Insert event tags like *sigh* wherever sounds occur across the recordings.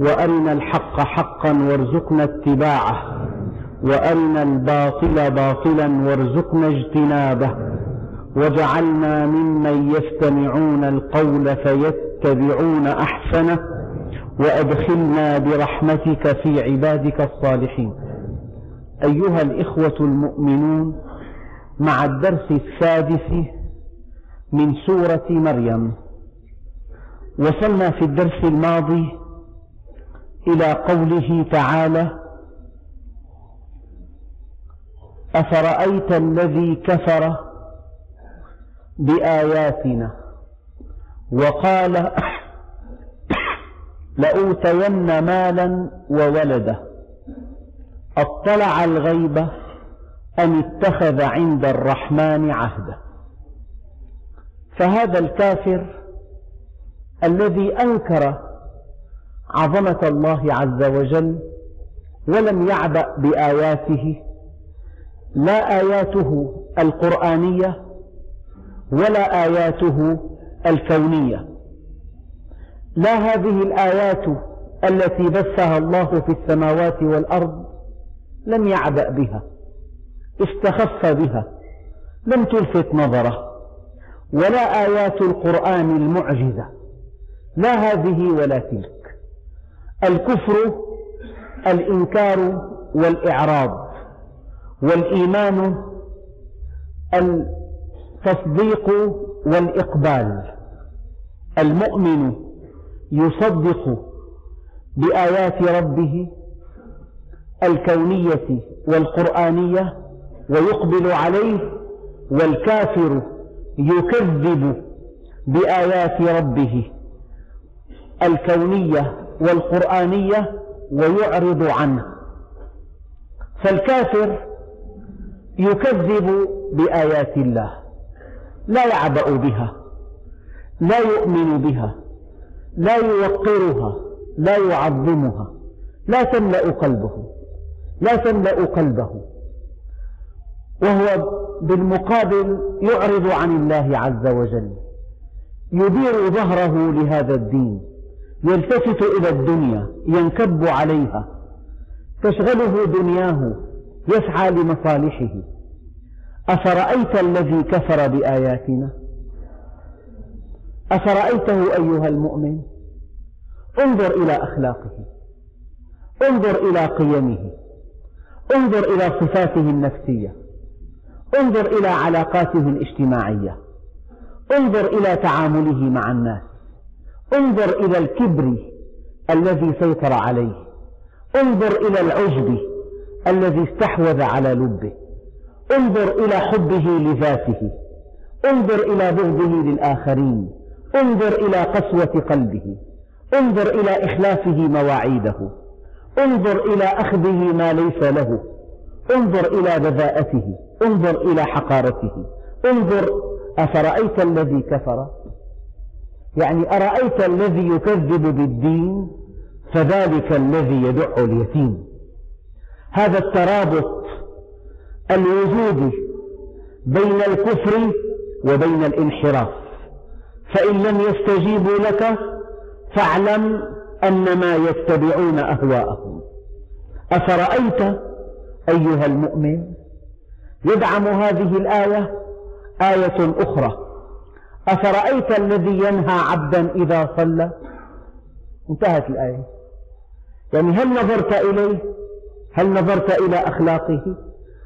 وأرنا الحق حقا وارزقنا اتباعه وأرنا الباطل باطلا وارزقنا اجتنابه واجعلنا ممن يستمعون القول فيتبعون أحسنه وأدخلنا برحمتك في عبادك الصالحين. أيها الإخوة المؤمنون مع الدرس السادس من سورة مريم وصلنا في الدرس الماضي إلى قوله تعالى أفرأيت الذي كفر بآياتنا وقال *coughs* لأوتين مالا وولدا أطلع الغيب أم اتخذ عند الرحمن عهدا فهذا الكافر الذي أنكر عظمة الله عز وجل ولم يعبأ بآياته لا آياته القرآنية ولا آياته الكونية. لا هذه الآيات التي بثها الله في السماوات والأرض لم يعبأ بها استخف بها لم تلفت نظره ولا آيات القرآن المعجزة لا هذه ولا تلك. الكفر الإنكار والإعراض والإيمان التصديق والإقبال. المؤمن يصدق بآيات ربه الكونية والقرآنية ويقبل عليه والكافر يكذب بآيات ربه الكونية والقرآنية ويعرض عنه. فالكافر يكذب بآيات الله لا يعبأ بها لا يؤمن بها لا يوقرها لا يعظمها لا تملأ قلبه لا تملأ قلبه. وهو بالمقابل يعرض عن الله عز وجل يدير ظهره لهذا الدين. يلتفت إلى الدنيا ينكب عليها. تشغله دنياه يسعى لمصالحه. أفرأيت الذي كفر بآياتنا؟ أفرأيته أيها المؤمن؟ انظر إلى أخلاقه. انظر إلى قيمه. انظر إلى صفاته النفسية. انظر إلى علاقاته الاجتماعية. انظر إلى تعامله مع الناس. انظر إلى الكبر الذي سيطر عليه. انظر إلى العجب الذي استحوذ على لبه. انظر إلى حبه لذاته. انظر إلى بغضه للآخرين. انظر إلى قسوة قلبه. انظر إلى إخلافه مواعيده. انظر إلى أخذه ما ليس له. انظر إلى بذاءته. انظر إلى حقارته. انظر أفرأيت الذي كفر؟ يعني أرأيت الذي يكذب بالدين فذلك الذي يدع اليتيم؟ هذا الترابط الوجودي بين الكفر وبين الانحراف. فإن لم يستجيبوا لك فاعلم أنما يتبعون أهواءهم. أفرأيت أيها المؤمن يدعم هذه الآية آية أخرى؟ أفرأيت الذي ينهى عبدا إذا صلى؟ انتهت الآية. يعني هل نظرت إليه؟ هل نظرت إلى أخلاقه؟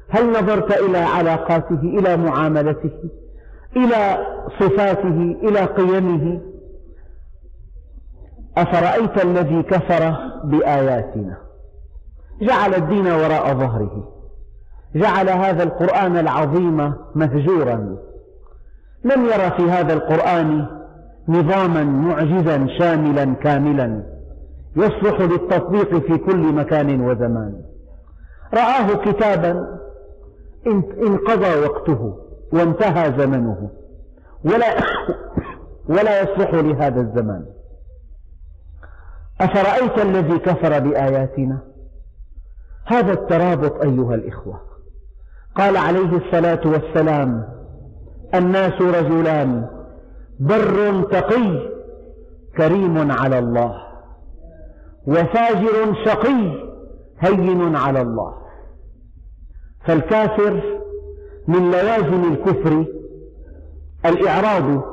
هل نظرت إلى علاقاته؟ إلى معاملته؟ إلى صفاته؟ إلى قيمه؟ أفرأيت الذي كفر بآياتنا؟ جعل الدين وراء ظهره. جعل هذا القرآن العظيم مهجورا. لم يرى في هذا القرآن نظاما معجزا شاملا كاملا يصلح للتطبيق في كل مكان وزمان. رآه كتابا انقضى وقته وانتهى زمنه ولا *coughs* ولا يصلح لهذا الزمان. أفرأيت الذي كفر بآياتنا؟ هذا الترابط أيها الإخوة. قال عليه الصلاة والسلام الناس رجلان. بر تقي كريم على الله. وفاجر شقي هين على الله. فالكافر من لوازم الكفر الإعراض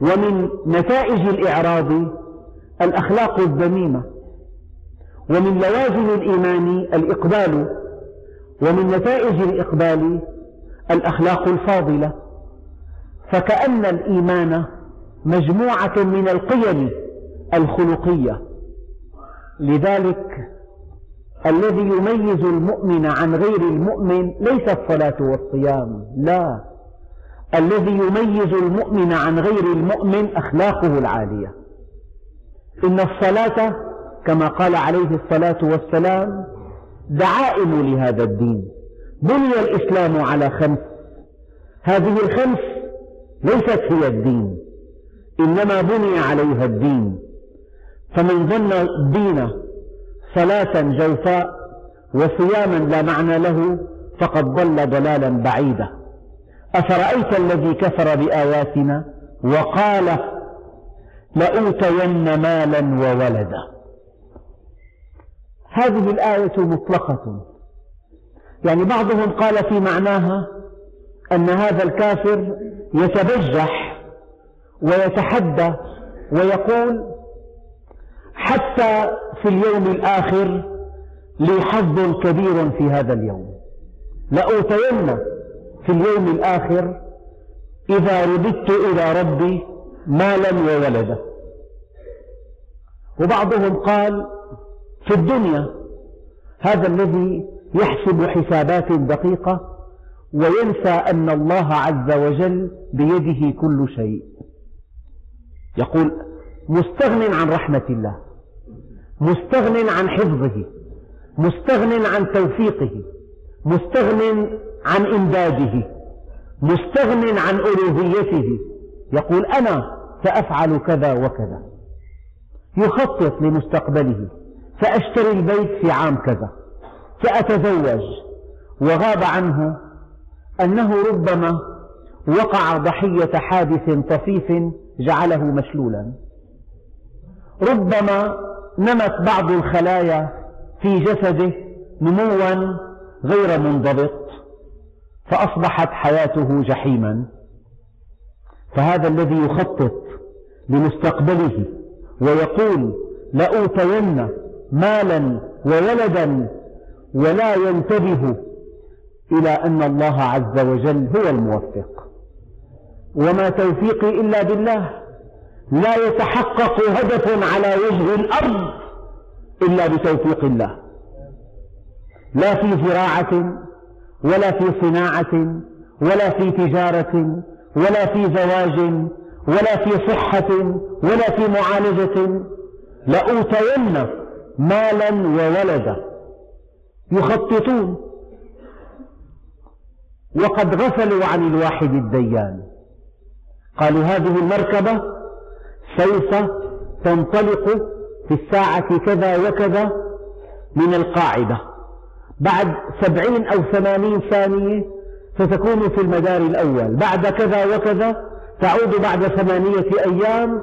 ومن نتائج الإعراض الأخلاق الذميمة. ومن لوازم الإيمان الإقبال ومن نتائج الإقبال الأخلاق الفاضلة. فكأن الإيمان مجموعة من القيم الخلقية. لذلك الذي يميز المؤمن عن غير المؤمن ليس الصلاة والصيام لا. الذي يميز المؤمن عن غير المؤمن أخلاقه العالية. إن الصلاة كما قال عليه الصلاة والسلام دعائم لهذا الدين. بني الإسلام على خمس. هذه الخمس ليست هي الدين إنما بني عليها الدين. فمن ظن الدين صلاة جوفاء وصياما لا معنى له فقد ضل ضلالا بعيدا. أفرأيت الذي كفر بآياتنا وقال لأوتين مالا وولدا؟ هذه الآية مطلقة. يعني بعضهم قال في معناها أن هذا الكافر يتبجح ويتحدى ويقول حتى في اليوم الآخر لي حظ كبير في هذا اليوم. لأوتين في اليوم الآخر إذا رددت إلى ربي مالا وولدا وبعضهم قال في الدنيا هذا الذي يحسب حسابات دقيقة وينسى أن الله عز وجل بيده كل شيء. يقول مستغن عن رحمة الله مستغن عن حفظه مستغن عن توفيقه مستغن عن إمداده مستغن عن ألوهيته. يقول أنا سأفعل كذا وكذا. يخطط لمستقبله سأشتري البيت في عام كذا سأتزوج وغاب عنه أنه ربما وقع ضحية حادث طفيف جعله مشلولا. ربما نمت بعض الخلايا في جسده نموا غير منضبط فأصبحت حياته جحيما. فهذا الذي يخطط لمستقبله ويقول لأوتين مالا وولدا ولا ينتبه إلى أن الله عز وجل هو الموفق. وما توفيقي إلا بالله. لا يتحقق هدف على وجه الأرض إلا بتوفيق الله. لا في زراعة ولا في صناعة ولا في تجارة ولا في زواج ولا في صحة ولا في معالجة. لأوتين مالا وولدا. يخططون. وقد غفلوا عن الواحد الديان. قالوا هذه المركبة سوف تنطلق في الساعة كذا وكذا من القاعدة. بعد سبعين أو ثمانين ثانية ستكون في المدار الأول. بعد كذا وكذا تعود بعد ثمانية أيام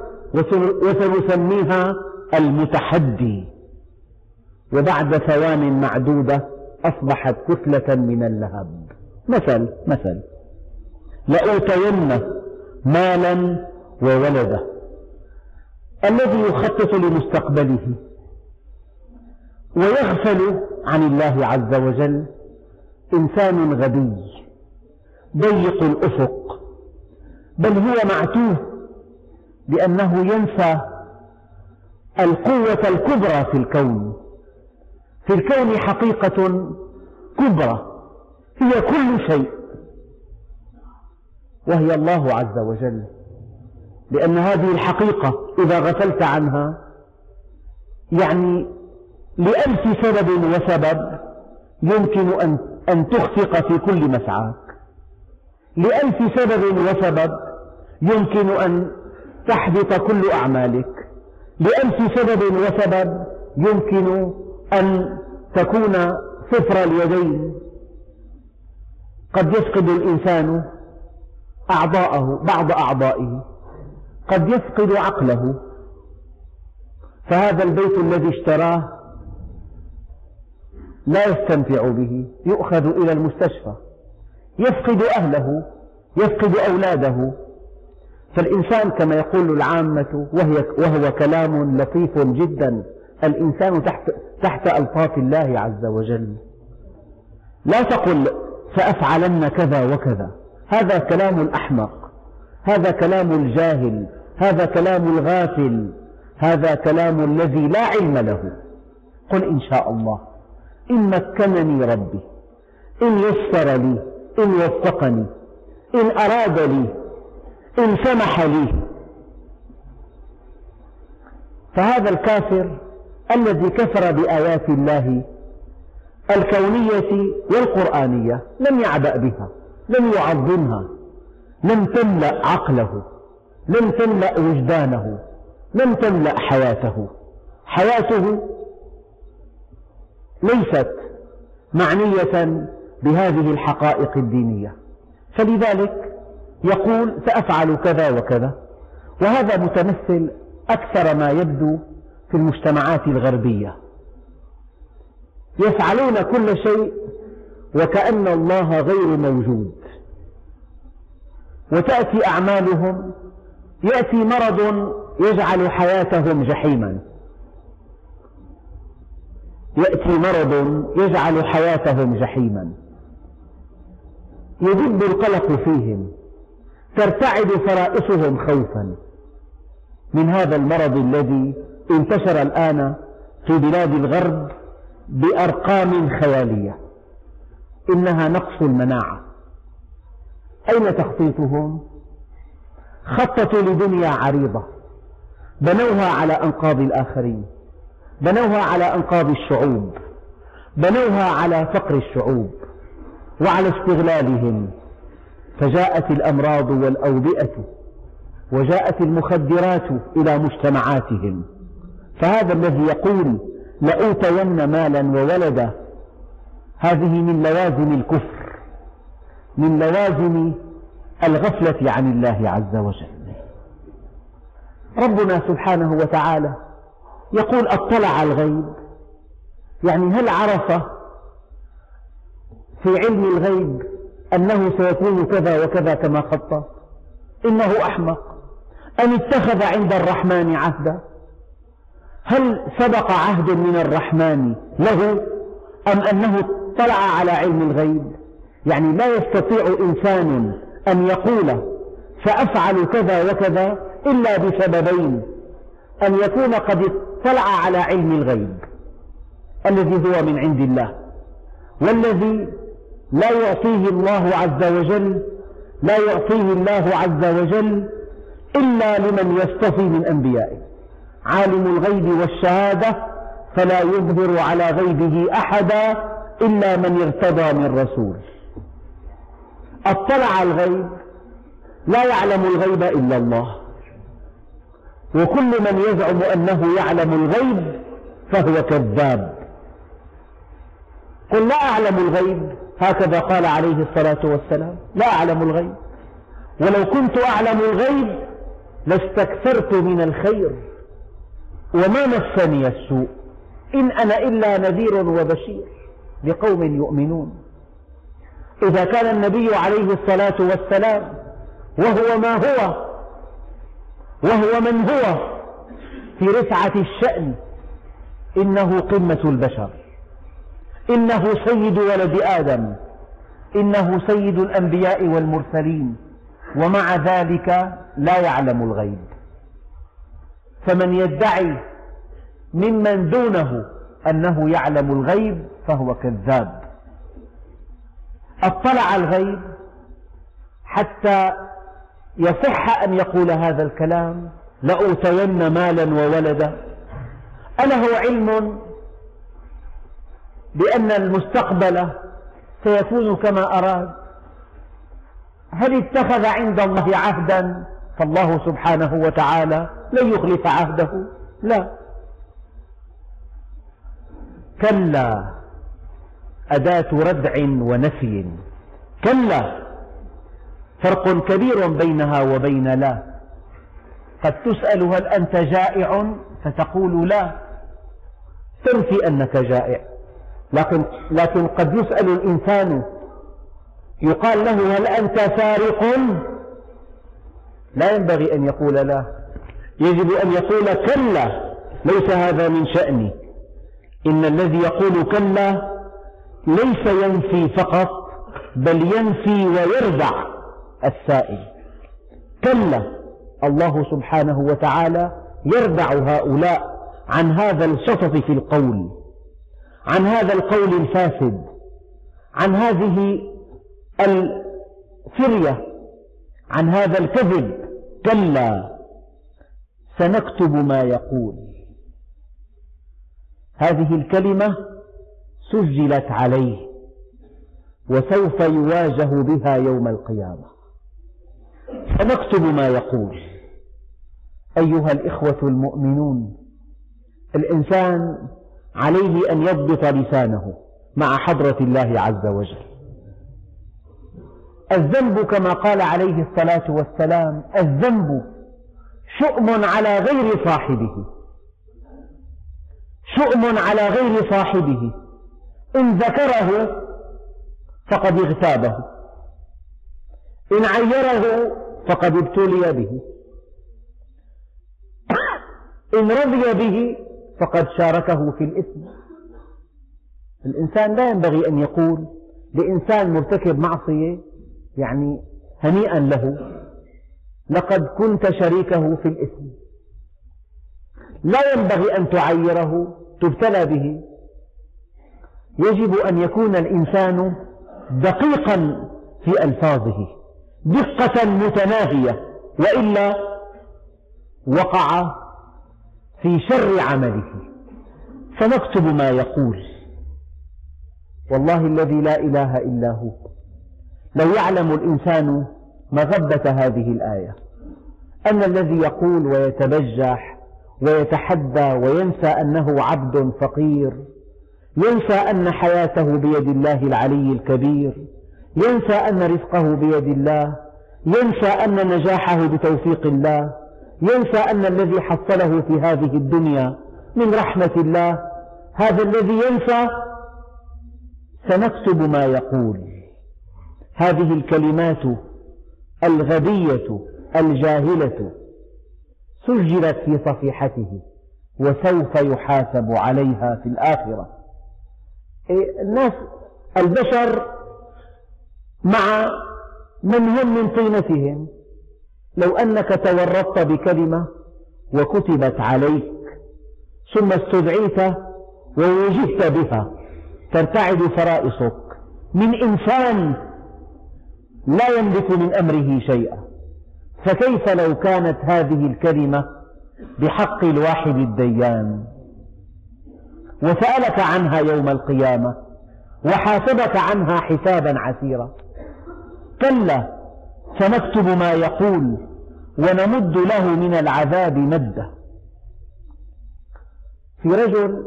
وسنسميها المتحدي. وبعد ثوان معدودة أصبحت كتلة من اللهب. مثل مثل. لأوتين مالا وولدا الذي يخطط لمستقبله ويغفل عن الله عز وجل إنسان غبي ضيق الأفق. بل هو معتوه لأنه ينسى القوة الكبرى في الكون. في الكون حقيقة كبرى. هي كل شيء. وهي الله عز وجل. لأن هذه الحقيقة إذا غفلت عنها يعني لألف سبب وسبب يمكن أن أن تخفق في كل مسعاك. لألف سبب وسبب يمكن أن تحبط كل أعمالك. لألف سبب وسبب يمكن أن تكون صفر اليدين. قد يفقد الإنسان أعضاءه بعض أعضائه. قد يفقد عقله. فهذا البيت الذي اشتراه لا يستمتع به. يؤخذ إلى المستشفى. يفقد أهله يفقد أولاده. فالإنسان كما يقول العامة وهي وهو كلام لطيف جدا. الإنسان تحت, تحت ألطاف الله عز وجل. لا تقل سأفعلن كذا وكذا. هذا كلام الأحمق. هذا كلام الجاهل. هذا كلام الغافل. هذا كلام الذي لا علم له. قل إن شاء الله. إن مكنني ربي. إن يسر لي. إن وفقني. إن أراد لي. إن سمح لي. فهذا الكافر الذي كفر بآيات الله الكونية والقرآنية لم يعبأ بها لم يعظمها لم تملأ عقله لم تملأ وجدانه لم تملأ حياته. حياته ليست معنية بهذه الحقائق الدينية. فلذلك يقول سأفعل كذا وكذا. وهذا متمثل أكثر ما يبدو في المجتمعات الغربية. يفعلون كل شيء وكأن الله غير موجود. وتأتي أعمالهم يأتي مرض يجعل حياتهم جحيما. يأتي مرض يجعل حياتهم جحيما. يدب القلق فيهم ترتعد فرائصهم خوفا. من هذا المرض الذي انتشر الآن في بلاد الغرب بأرقام خيالية. إنها نقص المناعة. أين تخطيطهم؟ خططوا لدنيا عريضة. بنوها على أنقاض الآخرين. بنوها على أنقاض الشعوب. بنوها على فقر الشعوب. وعلى استغلالهم. فجاءت الأمراض والأوبئة وجاءت المخدرات إلى مجتمعاتهم. فهذا الذي يقول لأوتين مالا وولدا. هذه من لوازم الكفر من لوازم الغفلة عن الله عز وجل. ربنا سبحانه وتعالى يقول أطلع الغيب. يعني هل عرف في علم الغيب أنه سيكون كذا وكذا كما خطط؟ إنه أحمق. أم اتخذ عند الرحمن عهدا؟ هل سبق عهد من الرحمن له أم أنه اطلع على علم الغيب؟ يعني لا يستطيع إنسان أن يقول سأفعل كذا وكذا إلا بسببين. أن يكون قد اطلع على علم الغيب الذي هو من عند الله والذي لا يعطيه الله عز وجل لا يعطيه الله عز وجل إلا لمن يصطفي من أنبيائه. عالم الغيب والشهادة فلا يظهر على غيبه أحدا إلا من ارتضى من رسول. اطلع الغيب لا يعلم الغيب إلا الله. وكل من يزعم أنه يعلم الغيب فهو كذاب. قل لا أعلم الغيب هكذا قال عليه الصلاة والسلام. لا أعلم الغيب. ولو كنت أعلم الغيب لاستكثرت من الخير. وما مسني السوء إن أنا إلا نذير وبشير لقوم يؤمنون. إذا كان النبي عليه الصلاة والسلام وهو ما هو وهو من هو في رفعة الشأن إنه قمة البشر إنه سيد ولد آدم إنه سيد الأنبياء والمرسلين ومع ذلك لا يعلم الغيب. فمن يدعي ممن دونه أنه يعلم الغيب فهو كذاب. اطلع الغيب حتى يصح أن يقول هذا الكلام لأوتين مالا وولدا. أله علم بأن المستقبل سيكون كما أراد؟ هل اتخذ عند الله عهدا؟ فالله سبحانه وتعالى لن يخلف عهده. لا. كلا أداة ردع ونفي. كلا فرق كبير بينها وبين لا. قد تسأل هل أنت جائع فتقول لا. تنفي أنك جائع. لكن, لكن قد يسأل الإنسان يقال له هل أنت سارق لا ينبغي أن يقول لا. يجب أن يقول كلا. ليس هذا من شأني. إن الذي يقول كلا ليس ينفي فقط بل ينفي ويردع السائل. كلا. الله سبحانه وتعالى يردع هؤلاء عن هذا الشطط في القول عن هذا القول الفاسد عن هذه الفرية عن هذا الكذب كلا سنكتب ما يقول. هذه الكلمة سجلت عليه وسوف يواجه بها يوم القيامة. سنكتب ما يقول. أيها الإخوة المؤمنون الإنسان عليه أن يضبط لسانه مع حضرة الله عز وجل. الذنب كما قال عليه الصلاة والسلام الذنب شؤم على غير صاحبه. شؤم على غير صاحبه. إن ذكره فقد اغتابه. إن عيره فقد ابتلي به. إن رضي به فقد شاركه في الإثم. الإنسان لا ينبغي أن يقول لإنسان مرتكب معصية يعني هنيئا له. لقد كنت شريكه في الإثم لا ينبغي أن تعيره تبتلى به. يجب أن يكون الإنسان دقيقا في ألفاظه دقة متناهية وإلا وقع في شر عمله. فنكتب ما يقول. والله الذي لا إله إلا هو. لو يعلم الإنسان مغبة هذه الآية. أن الذي يقول ويتبجح ويتحدى وينسى أنه عبد فقير ينسى أن حياته بيد الله العلي الكبير ينسى أن رزقه بيد الله ينسى أن نجاحه بتوفيق الله ينسى أن الذي حصله في هذه الدنيا من رحمة الله هذا الذي ينسى سنكتب ما يقول. هذه الكلمات الغبية الجاهلة سجلت في صفيحته وسوف يحاسب عليها في الآخرة. إيه، الناس البشر مع من هم من طينتهم. لو أنك تورطت بكلمة وكتبت عليك ثم استدعيت ووجهت بها ترتعد فرائصك. من إنسان لا يملك من أمره شيئا. فكيف لو كانت هذه الكلمة بحق الواحد الديان؟ وسألك عنها يوم القيامة وحاسبك عنها حسابا عسيرا. كلا سنكتب ما يقول ونمد له من العذاب مدة. في رجل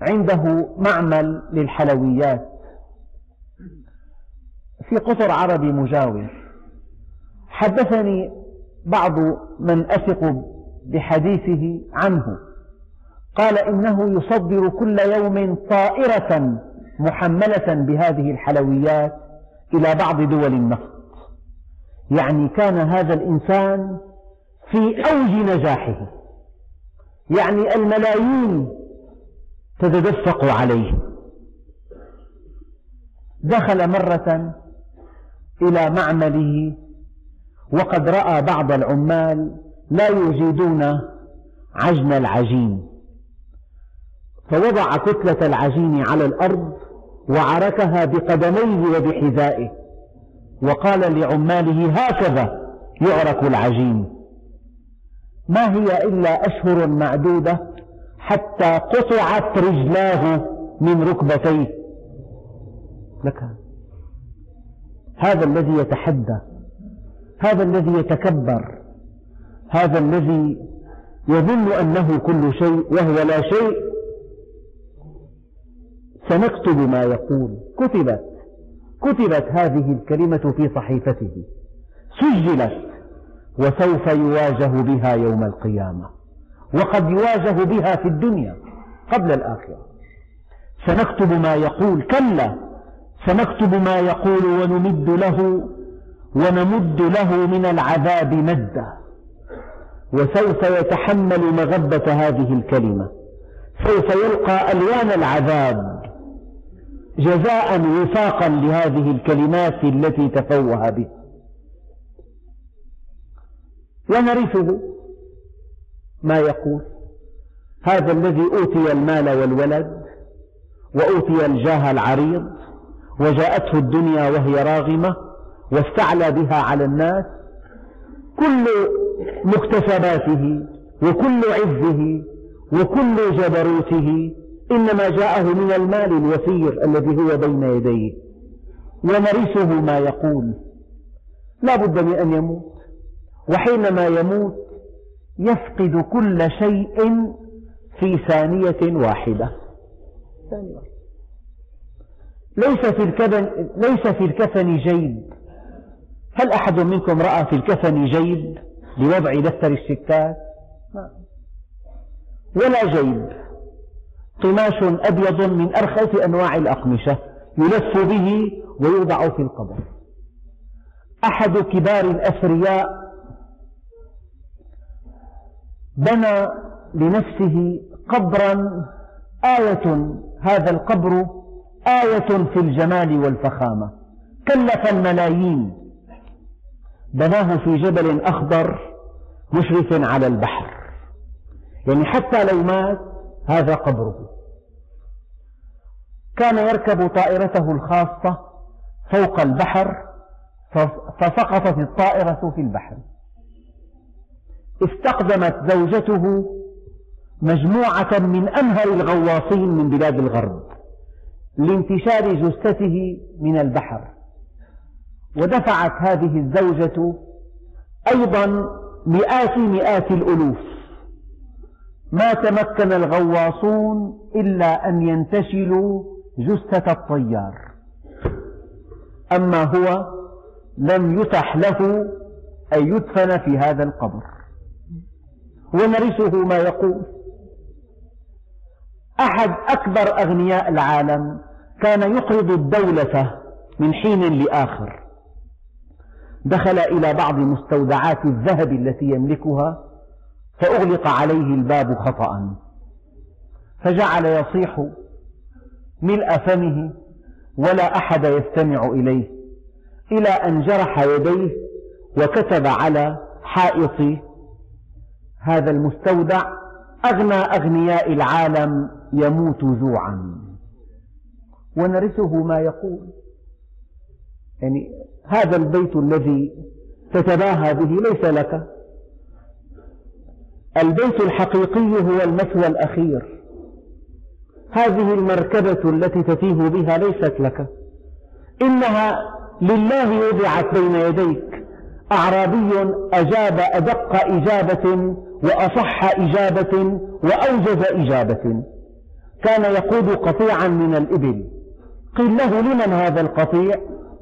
عنده معمل للحلويات. في قطر عربي مجاور. حدثني بعض من أثق بحديثه عنه. قال إنه يصدر كل يوم طائرة محملة بهذه الحلويات إلى بعض دول النفط. يعني كان هذا الإنسان في أوج نجاحه. يعني الملايين تتدفق عليه. دخل مرة إلى معمله. وقد رأى بعض العمال لا يجيدون عجن العجين. فوضع كتلة العجين على الأرض وعركها بقدميه وبحذائه. وقال لعماله هكذا يعرك العجين. ما هي إلا أشهر معدودة حتى قطعت رجلاه من ركبتيه. لك هذا الذي يتحدى هذا الذي يتكبر هذا الذي يظن أنه كل شيء وهو لا شيء سنكتب ما يقول. كتبت كتبت هذه الكلمة في صحيفته. سجلت وسوف يواجه بها يوم القيامة. وقد يواجه بها في الدنيا قبل الآخرة. سنكتب ما يقول. كلا سنكتب ما يقول ونمد له ونمد له من العذاب مدا وسوف يتحمل مغبة هذه الكلمة. سوف يلقى ألوان العذاب. جزاء وفاقا لهذه الكلمات التي تفوه بها ونرثه. ما يقول؟ هذا الذي أوتي المال والولد وأوتي الجاه العريض وجاءته الدنيا وهي راغمة واستعلى بها على الناس كل مكتسباته وكل عزه وكل جبروته إنما جاءه من المال الوفير الذي هو بين يديه. ونرثه ما يقول. لا بد من أن يموت. وحينما يموت يفقد كل شيء في ثانية واحدة. ليس في الكفن ليس في الكفن جيب. هل أحد منكم رأى في الكفن جيب لوضع دفتر الشكات ولا جيب. قماش أبيض من أرخص أنواع الأقمشة يلف به ويوضع في القبر. أحد كبار الأثرياء بنى لنفسه قبرا آية هذا القبر آية في الجمال والفخامة. كلف الملايين. بناه في جبل أخضر مشرف على البحر. يعني حتى لو مات هذا قبره. كان يركب طائرته الخاصة فوق البحر فسقطت الطائرة في البحر. استقدمت زوجته مجموعة من أمهر الغواصين من بلاد الغرب. لانتشار جثته من البحر. ودفعت هذه الزوجة أيضا مئات مئات الألوف. ما تمكن الغواصون إلا أن ينتشلوا جثة الطيار. أما هو لم يتح له أن يدفن في هذا القبر. ونرثه ما يقول. أحد أكبر أغنياء العالم كان يقرض الدولة من حين لآخر. دخل إلى بعض مستودعات الذهب التي يملكها فأغلق عليه الباب خطأ. فجعل يصيح ملء فمه ولا أحد يستمع إليه إلى أن جرح يديه وكتب على حائط هذا المستودع أغنى أغنياء العالم يموت جوعا. ونرثه ما يقول. يعني هذا البيت الذي تتباهى به ليس لك. البيت الحقيقي هو المثوى الأخير. هذه المركبة التي تتيه بها ليست لك. إنها لله وضعت بين يديك. أعرابي أجاب أدق إجابة وأصح إجابة وأوجز إجابة. كان يقود قطيعا من الإبل. قيل له لمن هذا القطيع؟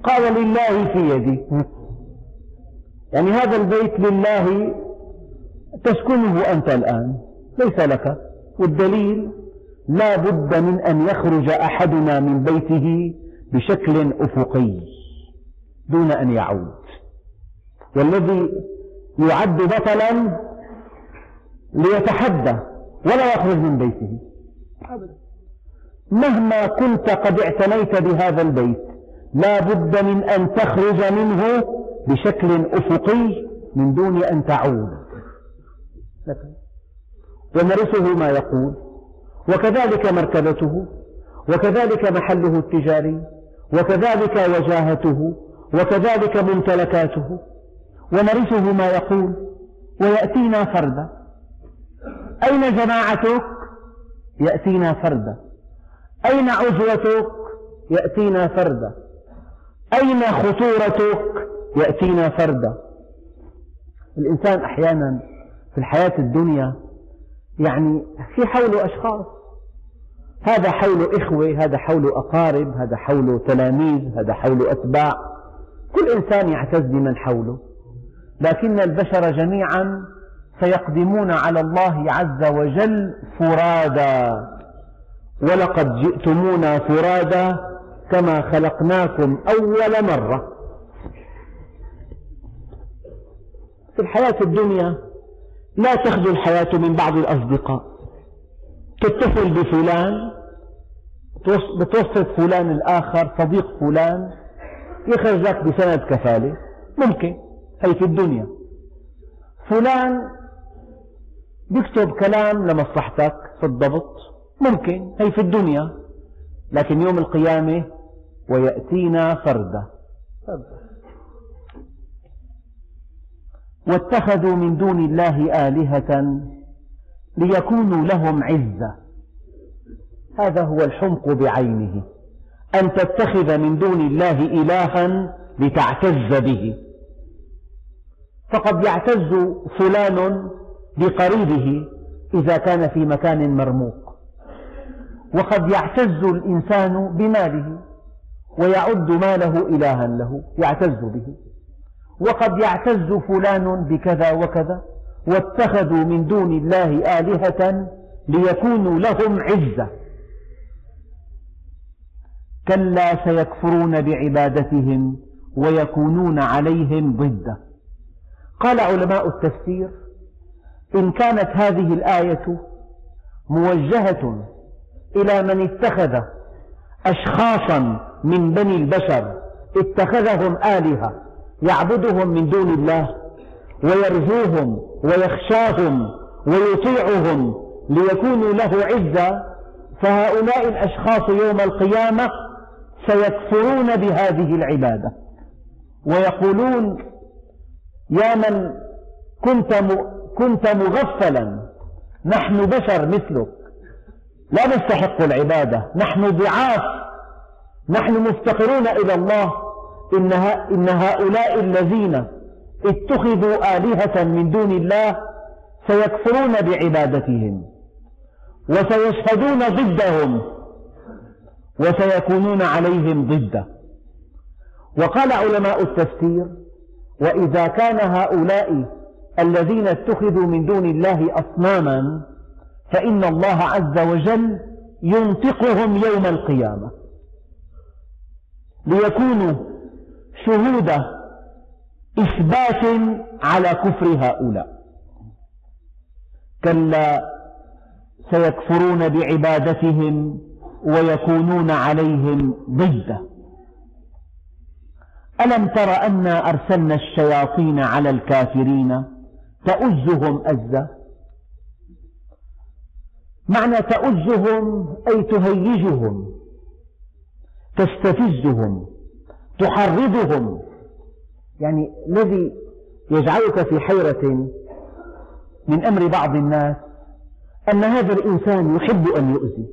قال لله في يدي. *laughs* يعني هذا البيت لله تسكنه أنت الآن. ليس لك. والدليل لا بد من أن يخرج أحدنا من بيته بشكل أفقي دون أن يعود. والذي يعد بطلا ليتحدى ولا يخرج من بيته. مهما كنت قد اعتنيت بهذا البيت لا بد من أن تخرج منه بشكل أفقي من دون أن تعود. ونرثه ما يقول وكذلك مركبته وكذلك محله التجاري وكذلك وجاهته وكذلك ممتلكاته. ونرثه ما يقول ويأتينا فردا. أين جماعتك؟ يأتينا فردا. أين عزوتك يأتينا فردا. أين خطورتك؟ يأتينا فردا. الإنسان أحيانا في الحياة الدنيا يعني في حوله أشخاص. هذا حوله إخوة هذا حوله أقارب هذا حوله تلاميذ هذا حوله أتباع. كل إنسان يعتز بمن حوله. لكن البشر جميعا سيقدمون على الله عز وجل فرادا. ولقد جئتمونا فرادا كما خلقناكم أول مرة. في الحياة الدنيا لا تخلو الحياة من بعض الأصدقاء. تتصل بفلان بتوصف فلان الآخر صديق فلان يخرج لك بسند كفالة ممكن هي في الدنيا. فلان يكتب كلام لمصلحتك في الضبط. ممكن هي في الدنيا. لكن يوم القيامة ويأتينا فردا. واتخذوا من دون الله آلهة ليكونوا لهم عزة. هذا هو الحمق بعينه. أن تتخذ من دون الله إلها لتعتز به. فقد يعتز فلان بقريبه إذا كان في مكان مرموق. وقد يعتز الإنسان بماله ويعد ماله إلها له يعتز به. وقد يعتز فلان بكذا وكذا واتخذوا من دون الله آلهة ليكونوا لهم عزة. كلا سيكفرون بعبادتهم ويكونون عليهم ضدة. قال علماء التفسير إن كانت هذه الآية موجهة إلى من اتخذ أشخاصا من بني البشر اتخذهم آلهة يعبدهم من دون الله ويرجوهم ويخشاهم ويطيعهم ليكونوا له عزة فهؤلاء الأشخاص يوم القيامة سيكفرون بهذه العبادة ويقولون يا من كنت كنت مغفلا. نحن بشر مثلك. لا نستحق العبادة. نحن ضعاف. نحن مفتقرون إلى الله. إن هؤلاء الذين اتخذوا آلهة من دون الله سيكفرون بعبادتهم وسيشهدون ضدهم وسيكونون عليهم ضده وقال علماء التفسير وإذا كان هؤلاء الذين اتخذوا من دون الله أصناما فإن الله عز وجل ينطقهم يوم القيامة. ليكونوا شهود إثبات على كفر هؤلاء. كلا سيكفرون بعبادتهم ويكونون عليهم ضده ألم تر أنا أرسلنا الشياطين على الكافرين؟ تؤزهم أزا معنى تؤزهم أي تهيجهم تستفزهم تحرضهم. يعني الذي يجعلك في حيرة من أمر بعض الناس أن هذا الإنسان يحب أن يؤذي.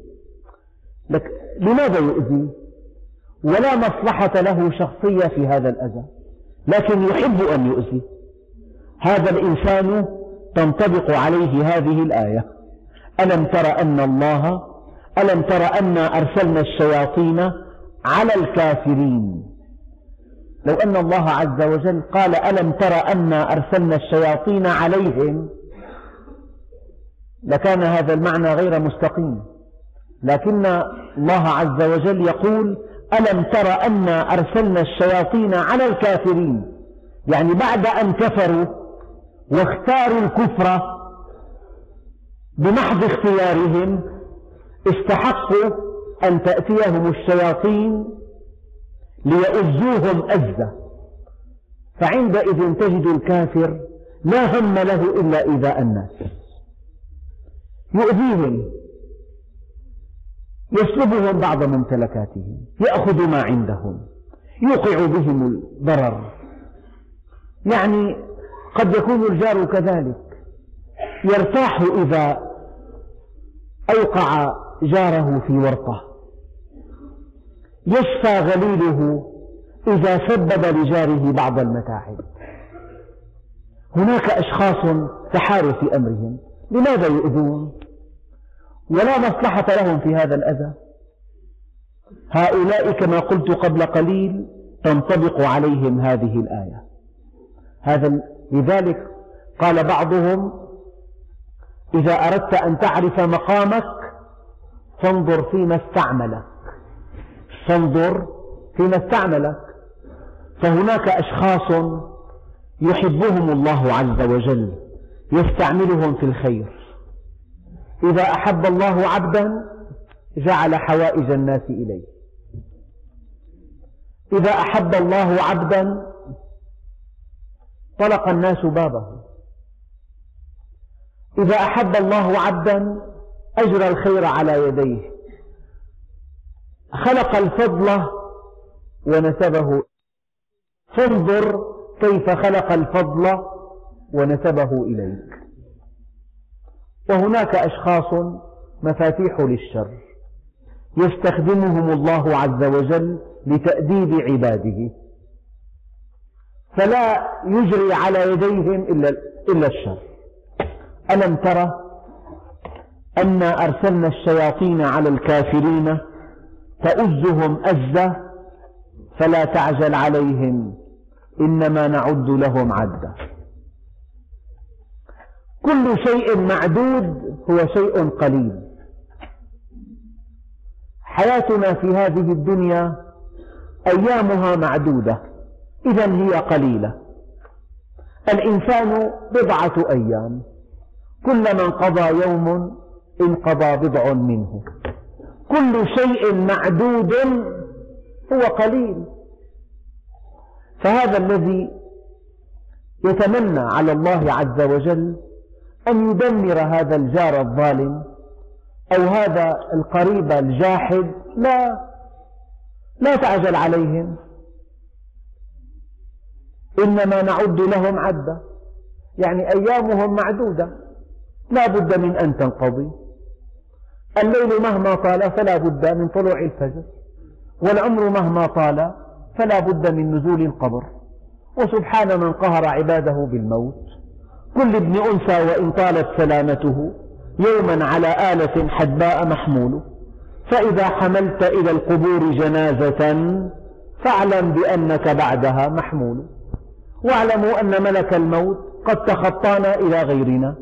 لك لماذا يؤذي؟ ولا مصلحة له شخصية في هذا الأذى لكن يحب أن يؤذي. هذا الإنسان تنطبق عليه هذه الآية. ألم تر أن الله ألم تر أنا أرسلنا الشياطين على الكافرين؟ لو أن الله عز وجل قال ألم تر أنا أرسلنا الشياطين عليهم لكان هذا المعنى غير مستقيم. لكن الله عز وجل يقول ألم تر أنا أرسلنا الشياطين على الكافرين؟ يعني بعد أن كفروا واختاروا الكفر بمحض اختيارهم استحقوا أن تأتيهم الشياطين ليؤذوهم أزة فعندئذ تجد الكافر لا هم له إلا إيذاء الناس. يؤذيهم يسلبهم بعض ممتلكاتهم يأخذ ما عندهم يوقع بهم الضرر. يعني قد يكون الجار كذلك. يرتاح إذا أوقع جاره في ورطة يشفى غليله إذا سبب لجاره بعض المتاعب. هناك أشخاص تحاروا في أمرهم. لماذا يؤذون؟ ولا مصلحة لهم في هذا الأذى. هؤلاء كما قلت قبل قليل تنطبق عليهم هذه الآية. هذا لذلك قال بعضهم إذا أردت أن تعرف مقامك فانظر فيما استعملك. فانظر فيما استعملك. فهناك أشخاص يحبهم الله عز وجل يستعملهم في الخير. إذا أحب الله عبدا جعل حوائج الناس إليه. إذا أحب الله عبدا طلق الناس بابه. إذا أحب الله عبدا أجرى الخير على يديه. خلق الفضل ونسبه. فانظر كيف خلق الفضل ونسبه إليك. وهناك أشخاص مفاتيح للشر يستخدمهم الله عز وجل لتأديب عباده. فلا يجري على يديهم إلا الشر. ألم ترى أنا أرسلنا الشياطين على الكافرين تؤزهم أزة فلا تعجل عليهم إنما نعد لهم عدا. كل شيء معدود هو شيء قليل. حياتنا في هذه الدنيا أيامها معدودة. إذا هي قليلة. الإنسان بضعة أيام. كلما انقضى يوم انقضى بضع منه. كل شيء معدود هو قليل. فهذا الذي يتمنى على الله عز وجل أن يدمر هذا الجار الظالم أو هذا القريب الجاحد لا لا تعجل عليهم. إنما نعد لهم عدا يعني أيامهم معدودة. لا بد من أن تنقضي. الليل مهما طال فلا بد من طلوع الفجر. والعمر مهما طال فلا بد من نزول القبر. وسبحان من قهر عباده بالموت. كل ابن أنثى وإن طالت سلامته يوما على آلة حدباء محمول فإذا حملت إلى القبور جنازة فاعلم بأنك بعدها محمول. واعلموا أن ملك الموت قد تخطانا إلى غيرنا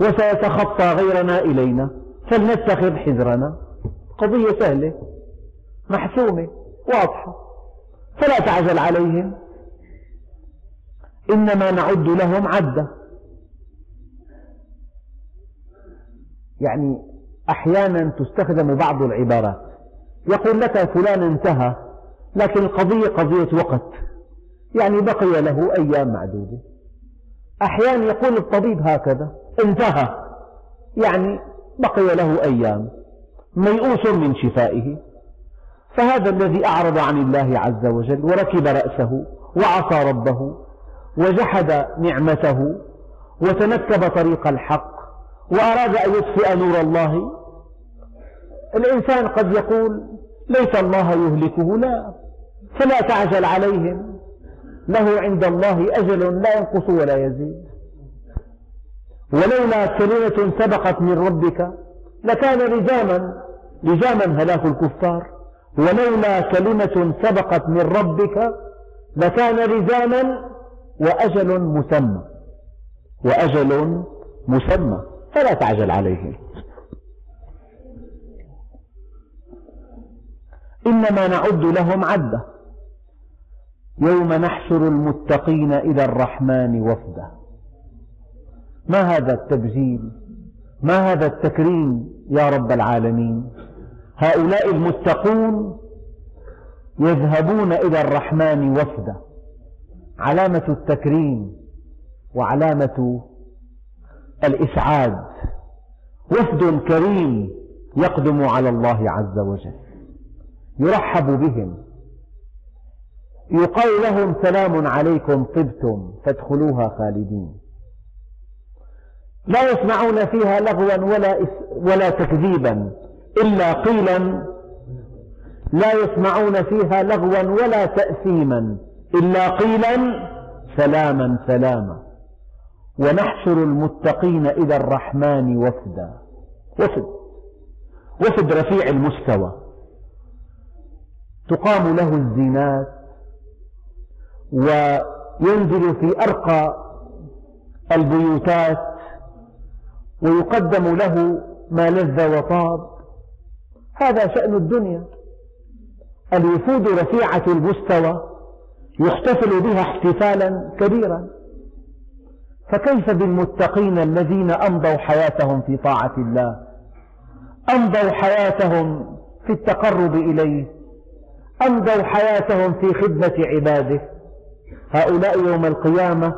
وسيتخطى غيرنا إلينا فلنتخذ حذرنا. قضية سهلة محسومة واضحة. فلا تعجل عليهم. إنما نعد لهم عدة. يعني أحيانا تستخدم بعض العبارات. يقول لك فلان انتهى لكن القضية قضية وقت. يعني بقي له أيام معدودة. أحيانا يقول الطبيب هكذا انتهى. يعني بقي له أيام. ميؤوس من شفائه. فهذا الذي أعرض عن الله عز وجل وركب رأسه وعصى ربه وجحد نعمته وتنكب طريق الحق وأراد أن يطفئ نور الله. الإنسان قد يقول ليس الله يهلكه لا. فلا تعجل عليهم. له عند الله أجل لا ينقص ولا يزيد. ولولا كلمة سبقت من ربك لكان لزاما لزاما هلاك الكفار. ولولا كلمة سبقت من ربك لكان لزاما وأجل مسمى. وأجل مسمى. فلا تعجل عليهم إنما نعد لهم عدة. يوم نحشر المتقين إلى الرحمن وفدا. ما هذا التبجيل؟ ما هذا التكريم يا رب العالمين؟ هؤلاء المتقون يذهبون إلى الرحمن وفدا. علامة التكريم وعلامة الإسعاد. وفد كريم يقدم على الله عز وجل. يرحب بهم. يقال لهم سلام عليكم طبتم فادخلوها خالدين. لا يسمعون فيها لغوا ولا, ولا تكذيبا إلا قيلا. لا يسمعون فيها لغوا ولا تأثيما إلا قيلا سلاما سلاما. ونحشر المتقين إلى الرحمن وفدا. وفد وفد رفيع المستوى. تقام له الزينات. وينزل في أرقى البيوتات ويقدم له ما لذ وطاب. هذا شأن الدنيا. الوفود رفيعة المستوى يحتفل بها احتفالا كبيرا. فكيف بالمتقين الذين أمضوا حياتهم في طاعة الله؟ أمضوا حياتهم في التقرب إليه. أمضوا حياتهم في خدمة عباده. هؤلاء يوم القيامة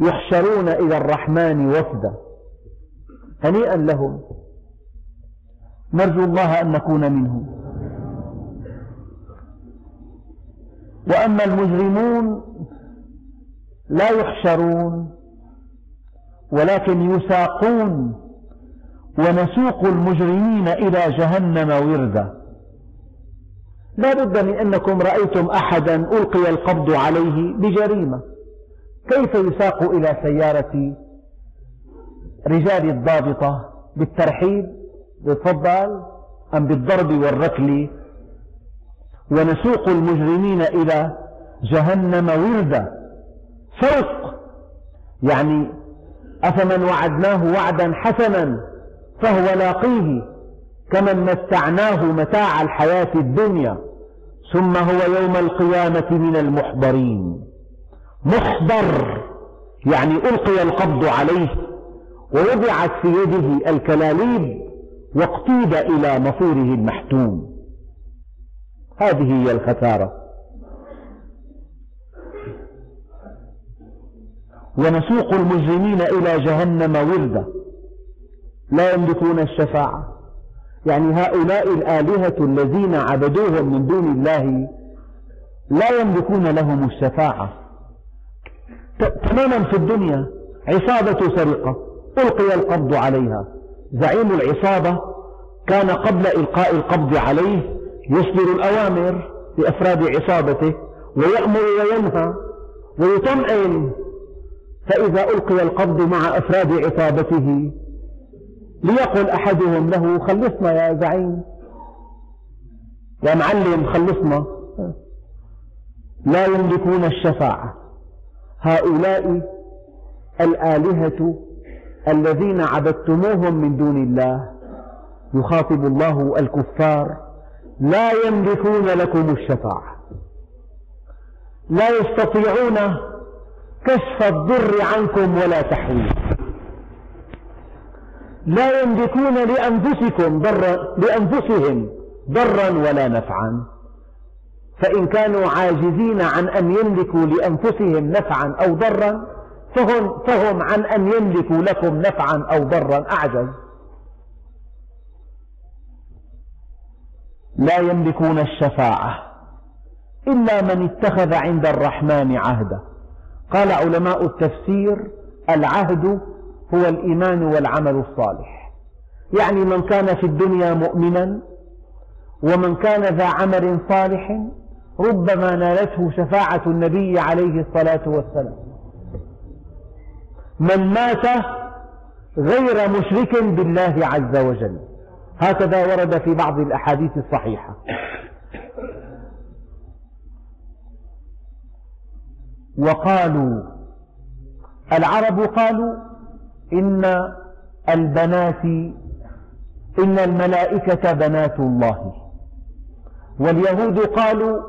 يحشرون إلى الرحمن وفدا. هنيئا لهم. نرجو الله أن نكون منهم. وأما المجرمون لا يحشرون ولكن يساقون ونسوق المجرمين إلى جهنم وردا. لا بد من أنكم رأيتم أحدا ألقي القبض عليه بجريمة. كيف يساق إلى سيارة رجال الضابطة؟ بالترحيب تفضل أم بالضرب والركل؟ ونسوق المجرمين إلى جهنم وردا. سوق يعني أفمن وعدناه وعدا حسنا فهو لاقيه. كمن متعناه متاع الحياة الدنيا ثم هو يوم القيامة من المحضرين. محضر يعني ألقي القبض عليه ووضعت في يده الكلاليب واقتيد إلى مصيره المحتوم. هذه هي الخسارة. ونسوق المجرمين إلى جهنم وردا. لا يملكون الشفاعة. يعني هؤلاء الآلهة الذين عبدوهم من دون الله لا يملكون لهم الشفاعة. تماما في الدنيا عصابة سرقة ألقي القبض عليها. زعيم العصابة كان قبل إلقاء القبض عليه يصدر الأوامر لأفراد عصابته ويأمر وينهى ويطمئن. فإذا ألقي القبض مع أفراد عصابته ليقل أحدهم له خلصنا يا زعيم. يا معلم خلصنا. لا يملكون الشفاعة. هؤلاء الآلهة الذين عبدتموهم من دون الله. يخاطب الله الكفار. لا يملكون لكم الشفاعة. لا يستطيعون كشف الضر عنكم ولا تحويل. لا يملكون لأنفسكم ضرا لأنفسهم ضرا ولا نفعا. فإن كانوا عاجزين عن أن يملكوا لأنفسهم نفعا أو ضرا فهم, فهم عن أن يملكوا لكم نفعا أو ضرا أعجز. لا يملكون الشفاعة إلا من اتخذ عند الرحمن عهدا. قال علماء التفسير العهد هو الإيمان والعمل الصالح. يعني من كان في الدنيا مؤمنا ومن كان ذا عمل صالح ربما نالته شفاعة النبي عليه الصلاة والسلام. من مات غير مشرك بالله عز وجل. هكذا ورد في بعض الأحاديث الصحيحة. وقالوا العرب قالوا إن البنات إن الملائكة بنات الله. واليهود قالوا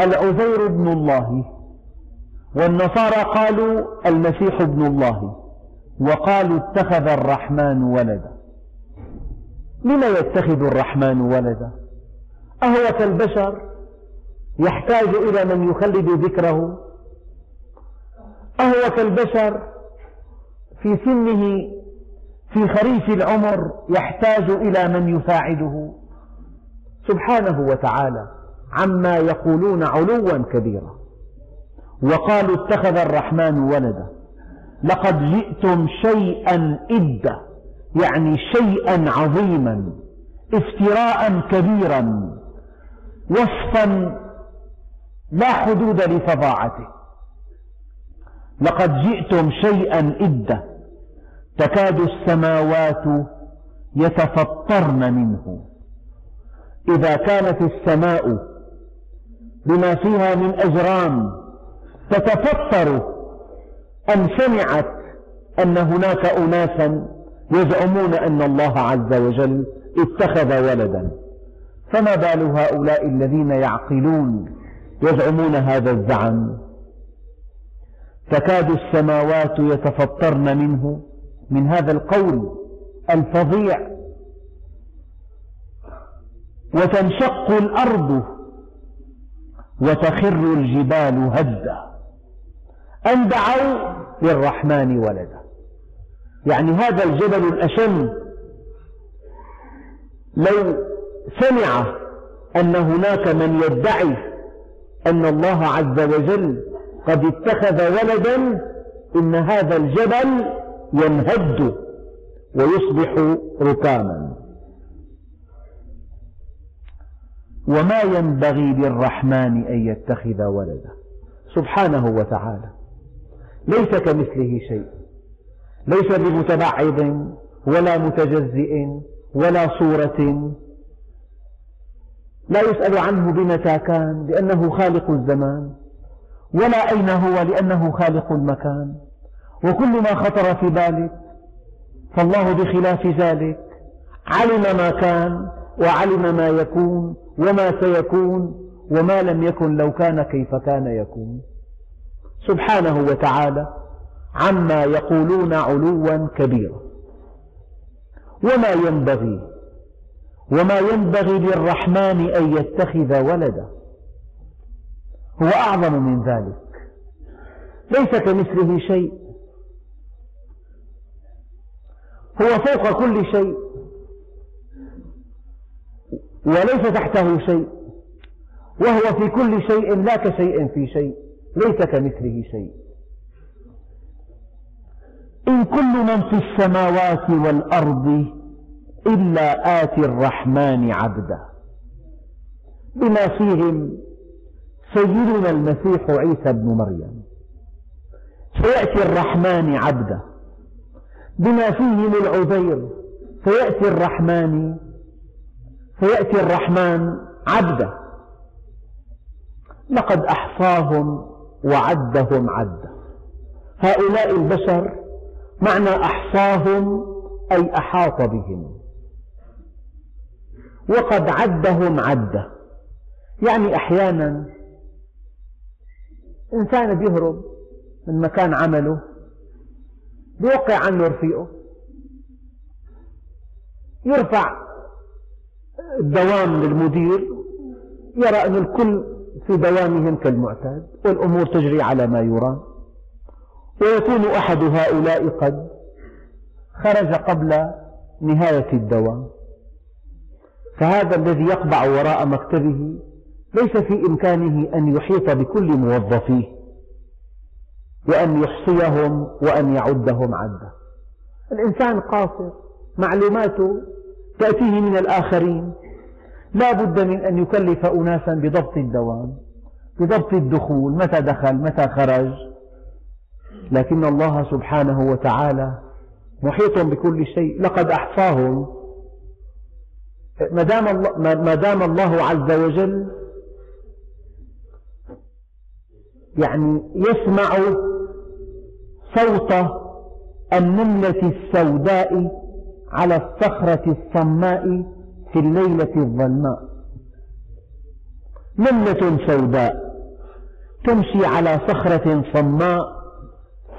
العزير ابن الله والنصارى قالوا المسيح ابن الله وقالوا اتخذ الرحمن ولدا. لم يتخذ الرحمن ولدا؟ أهو كالبشر يحتاج إلى من يخلد ذكره؟ أهو كالبشر في سنه في خريف العمر يحتاج إلى من يساعده. سبحانه وتعالى عما يقولون علوا كبيرا. وقالوا اتخذ الرحمن ولدا. لقد جئتم شيئا إدا يعني شيئا عظيما افتراء كبيرا وصفا لا حدود لفظاعته. لقد جئتم شيئا إدا تكاد السماوات يتفطرن منه. إذا كانت السماء بما فيها من أجرام تتفطر أن سمعت أن هناك أناسا يزعمون أن الله عز وجل اتخذ ولدا؟ فما بال هؤلاء الذين يعقلون يزعمون هذا الزعم؟ تكاد السماوات يتفطرن منه. من هذا القول الفظيع. وتنشق الأرض وتخر الجبال هدا. أن دعوا للرحمن ولدا. يعني هذا الجبل الأشم. لو سمع أن هناك من يدعي أن الله عز وجل قد اتخذ ولدا إن هذا الجبل ينهد ويصبح ركاما. وما ينبغي للرحمن أن يتخذ ولدا سبحانه وتعالى. ليس كمثله شيء. ليس بمتبعض ولا متجزئ ولا صورة. لا يسأل عنه بمتى كان لأنه خالق الزمان. ولا أين هو لأنه خالق المكان وكل ما خطر في بالك فالله بخلاف ذلك علم ما كان وعلم ما يكون وما سيكون وما لم يكن لو كان كيف كان يكون سبحانه وتعالى عما يقولون علوا كبيرا وما ينبغي وما ينبغي للرحمن أن يتخذ ولدا هو أعظم من ذلك. ليس كمثله شيء. هو فوق كل شيء. وليس تحته شيء. وهو في كل شيء لا كشيء في شيء. ليس كمثله شيء. إن كل من في السماوات والأرض إلا آتي الرحمن عبدا بما فيهم سيدنا المسيح عيسى بن مريم. سيأتي الرحمن عبدا بما فيهم العزير سيأتي الرحمن سيأتي الرحمن عبدا لقد أحصاهم وعدهم عدا هؤلاء البشر معنى أحصاهم أي أحاط بهم. وقد عدهم عدة. يعني أحيانا إنسان بيهرب من مكان عمله بيوقع عنه رفيقه يرفع الدوام للمدير يرى أن الكل في دوامهم كالمعتاد والأمور تجري على ما يرام ويكون أحد هؤلاء قد خرج قبل نهاية الدوام. فهذا الذي يقبع وراء مكتبه ليس في إمكانه أن يحيط بكل موظفيه وأن يحصيهم وأن يعدهم عدا الإنسان قاصر معلوماته تأتيه من الآخرين. لا بد من أن يكلف أناسا بضبط الدوام بضبط الدخول متى دخل متى خرج. لكن الله سبحانه وتعالى محيط بكل شيء. لقد أحصاهم. ما دام الله, عز وجل يعني يسمع صوت النملة السوداء على الصخرة الصماء في الليلة الظلماء. نملة سوداء تمشي على صخرة صماء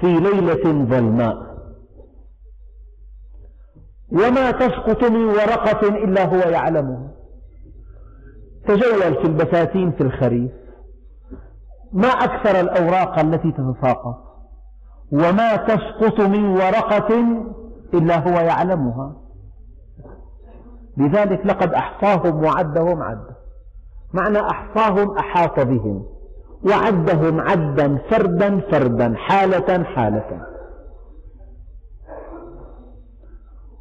في ليلة ظلماء. وما تسقط من ورقة إلا هو يعلمها تجول في البساتين في الخريف. ما أكثر الأوراق التي تتساقط وما تسقط من ورقة إلا هو يعلمها. لذلك لقد أحصاهم وعدهم عدا معنى أحصاهم أحاط بهم وعدهم عدا فردا فردا حالة حالة.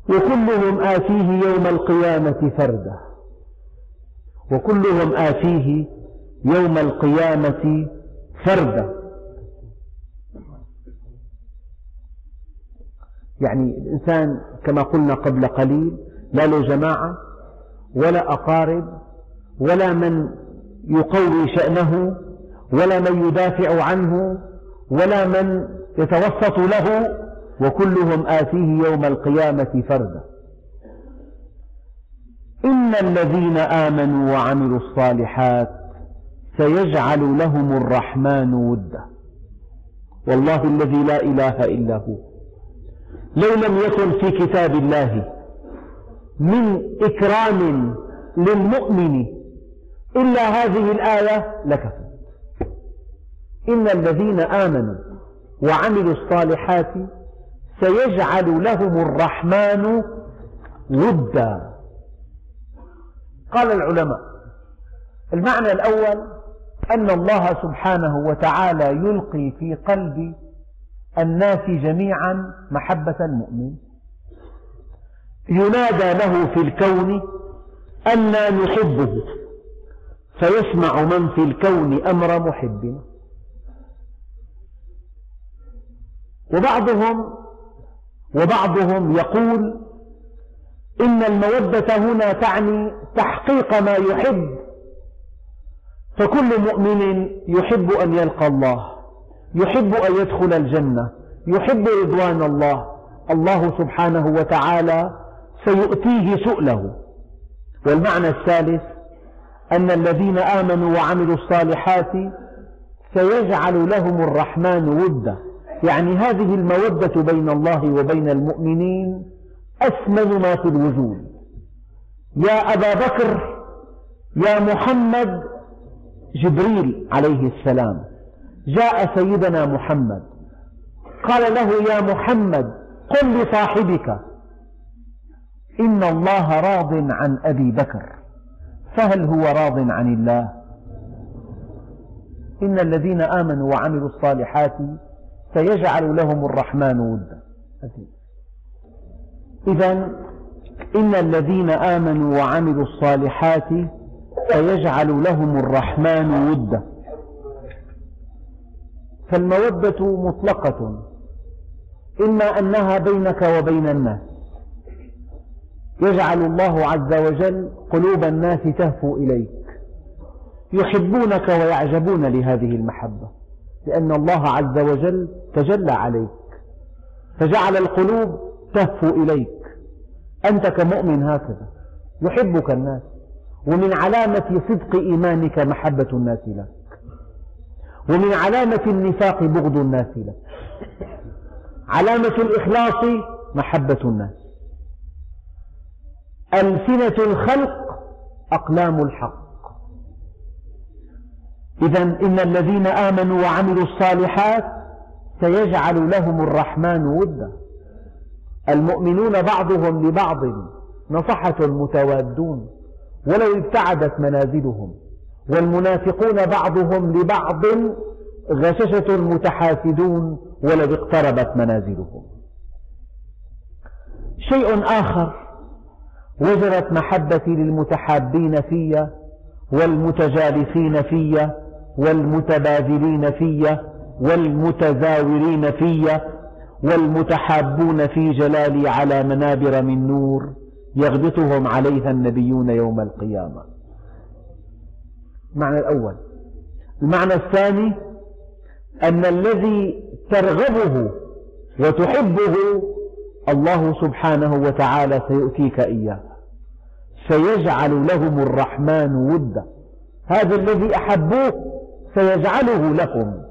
وكلهم آتيه يوم القيامة فردا. وكلهم آتيه يوم القيامة فردا يعني الإنسان كما قلنا قبل قليل لا له جماعة ولا أقارب ولا من يقوي شأنه ولا من يدافع عنه ولا من يتوسط له وكلهم آتيه يوم القيامة فردا إن الذين آمنوا وعملوا الصالحات سيجعل لهم الرحمن ودا. والله الذي لا إله إلا هو. لو لم يكن في كتاب الله من إكرام للمؤمن إلا هذه الآية لكفت إن الذين آمنوا وعملوا الصالحات سيجعل لهم الرحمن ودا. قال العلماء المعنى الأول أن الله سبحانه وتعالى يلقي في قلب الناس جميعا محبة المؤمن. ينادى له في الكون أنا نحبه فيسمع من في الكون أمر محبنا وبعضهم وبعضهم يقول إن المودة هنا تعني تحقيق ما يحب فكل مؤمن يحب أن يلقى الله يحب أن يدخل الجنة يحب رضوان الله. الله سبحانه وتعالى سيؤتيه سؤله. والمعنى الثالث أن الذين آمنوا وعملوا الصالحات سيجعل لهم الرحمن ودا. يعني هذه المودة بين الله وبين المؤمنين أثمن ما في الوجود. يا أبا بكر يا محمد جبريل عليه السلام. جاء سيدنا محمد. قال له يا محمد قل لصاحبك إن الله راض عن أبي بكر. فهل هو راض عن الله؟ إن الذين آمنوا وعملوا الصالحات سيجعل لهم الرحمن ودا. إذا إن الذين آمنوا وعملوا الصالحات سيجعل لهم الرحمن ودا. فالمودة مطلقة. إما أنها بينك وبين الناس. يجعل الله عز وجل قلوب الناس تهفو إليك. يحبونك ويعجبون لهذه المحبة. لأن الله عز وجل تجلى عليك. فجعل القلوب تهفو إليك. أنت كمؤمن هكذا. يحبك الناس. ومن علامة صدق إيمانك محبة الناس لك. ومن علامة النفاق بغض الناس لك. علامة الإخلاص محبة الناس. ألسنة الخلق أقلام الحق. إذا إن الذين آمنوا وعملوا الصالحات سيجعل لهم الرحمن ودا. المؤمنون بعضهم لبعض نصحة متوادون. ولو ابتعدت منازلهم والمنافقون بعضهم لبعض غششة متحاسدون ولو اقتربت منازلهم. شيء آخر وجرت محبتي للمتحابين في والمتجالسين في والمتبادلين في والمتزاورين في والمتحابون في جلالي على منابر من نور. يغبطهم عليها النبيون يوم القيامة. المعنى الأول. المعنى الثاني أن الذي ترغبه وتحبه الله سبحانه وتعالى سيؤتيك إياه. سيجعل لهم الرحمن ودا. هذا الذي أحبوه سيجعله لهم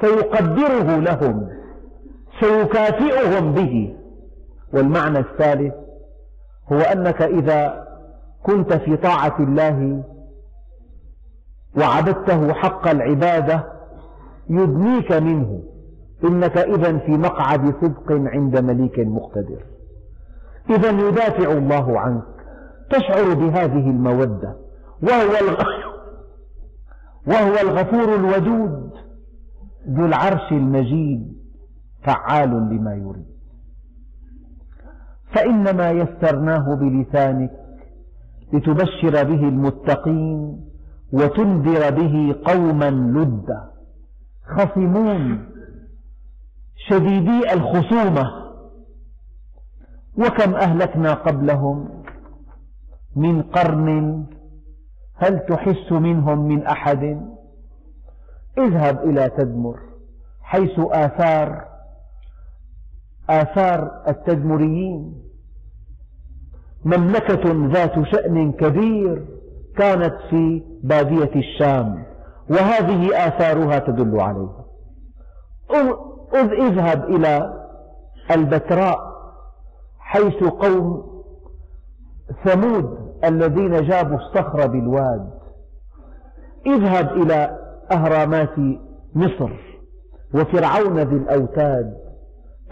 سيقدره لهم سيكافئهم به. والمعنى الثالث هو أنك إذا كنت في طاعة الله وعبدته حق العبادة يدنيك منه إنك إذا في مقعد صدق عند مليك مقتدر. إذا يدافع الله عنك. تشعر بهذه المودة. وهو وهو الغفور الودود. ذو العرش المجيد. فعال لما يريد. فإنما يسرناه بلسانك لتبشر به المتقين وتنذر به قوما لدا. خصمون شديدي الخصومة. وكم أهلكنا قبلهم من قرن هل تحس منهم من أحد؟ اذهب إلى تدمر حيث آثار آثار التدمريين مملكة ذات شأن كبير كانت في بادية الشام وهذه آثارها تدل عليها. اذهب إلى البتراء حيث قوم ثمود الذين جابوا الصخر بالواد. اذهب إلى أهرامات مصر وفرعون ذي الأوتاد.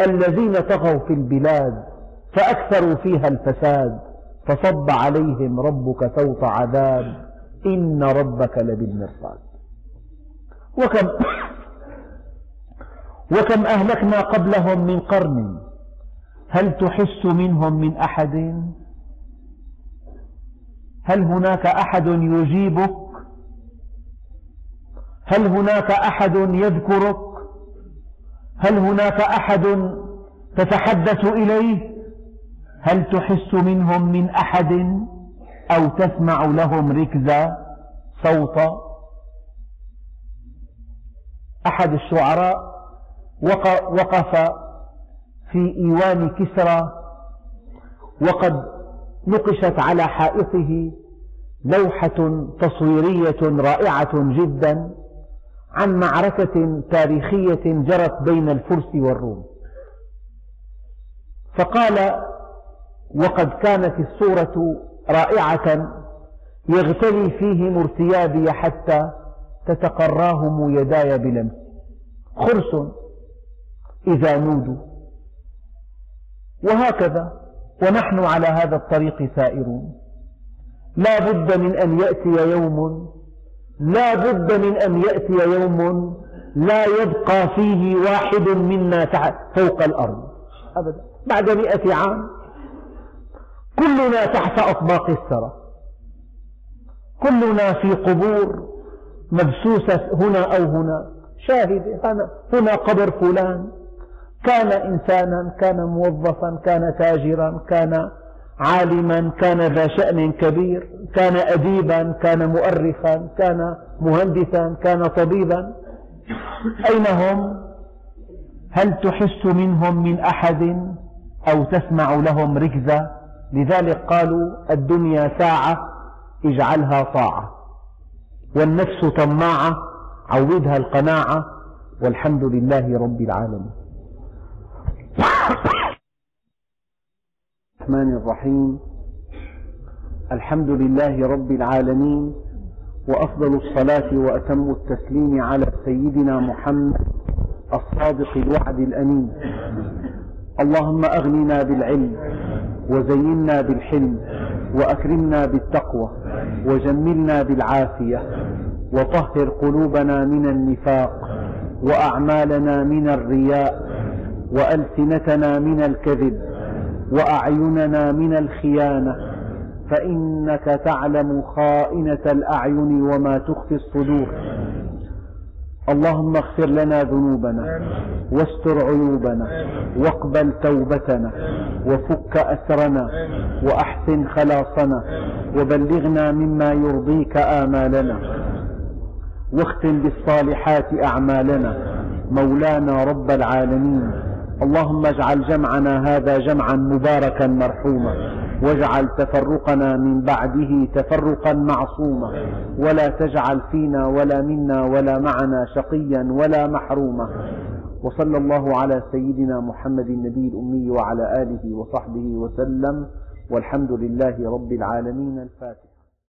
الذين طغوا في البلاد فأكثروا فيها الفساد فصب عليهم ربك سوط عذاب إن ربك لبالمرصاد. وكم *coughs* وكم أهلكنا قبلهم من قرن؟ هل تحس منهم من أحد؟ هل هناك أحد يجيبك؟ هل هناك أحد يذكرك؟ هل هناك أحد تتحدث إليه؟ هل تحس منهم من أحد؟ أو تسمع لهم ركزا صوتا أحد الشعراء؟ وقف في إيوان كسرى وقد نقشت على حائطه لوحة تصويرية رائعة جدا. عن معركة تاريخية جرت بين الفرس والروم. فقال وقد كانت الصورة رائعة يغتلي فيهم ارتيابي حتى تتقراهم يداي بلمس. خرس إذا نودوا. وهكذا ونحن على هذا الطريق سائرون. لا بد من أن يأتي يوم لا بد من أن يأتي يوم لا يبقى فيه واحد منا فوق الأرض. أبدا. بعد مئة عام. كلنا تحت أطباق الثرى. كلنا في قبور مبسوسة هنا أو هنا. شاهد هنا قبر فلان. كان إنسانا كان موظفا كان تاجرا كان عالما كان ذا شأن كبير كان أديبا كان مؤرخا كان مهندسا كان طبيبا. أين هم؟ هل تحس منهم من أحد أو تسمع لهم ركزا؟ لذلك قالوا الدنيا ساعة اجعلها طاعة. والنفس طماعة عودها القناعة. والحمد لله رب العالمين. الرحمن الرحيم. الحمد لله رب العالمين وأفضل الصلاة وأتم التسليم على سيدنا محمد الصادق الوعد الأمين. اللهم أغننا بالعلم وزينا بالحلم وأكرمنا بالتقوى وجملنا بالعافية وطهر قلوبنا من النفاق وأعمالنا من الرياء وألسنتنا من الكذب وأعيننا من الخيانة فإنك تعلم خائنة الأعين وما تخفي الصدور. اللهم اغفر لنا ذنوبنا واستر عيوبنا واقبل توبتنا وفك أسرنا وأحسن خلاصنا وبلغنا مما يرضيك آمالنا واختم بالصالحات أعمالنا. مولانا رب العالمين. اللهم اجعل جمعنا هذا جمعا مباركا مرحوما واجعل تفرقنا من بعده تفرقا معصوما ولا تجعل فينا ولا منا ولا معنا شقيا ولا محروما. وصلى الله على سيدنا محمد النبي الأمي وعلى آله وصحبه وسلم والحمد لله رب العالمين الفاتح.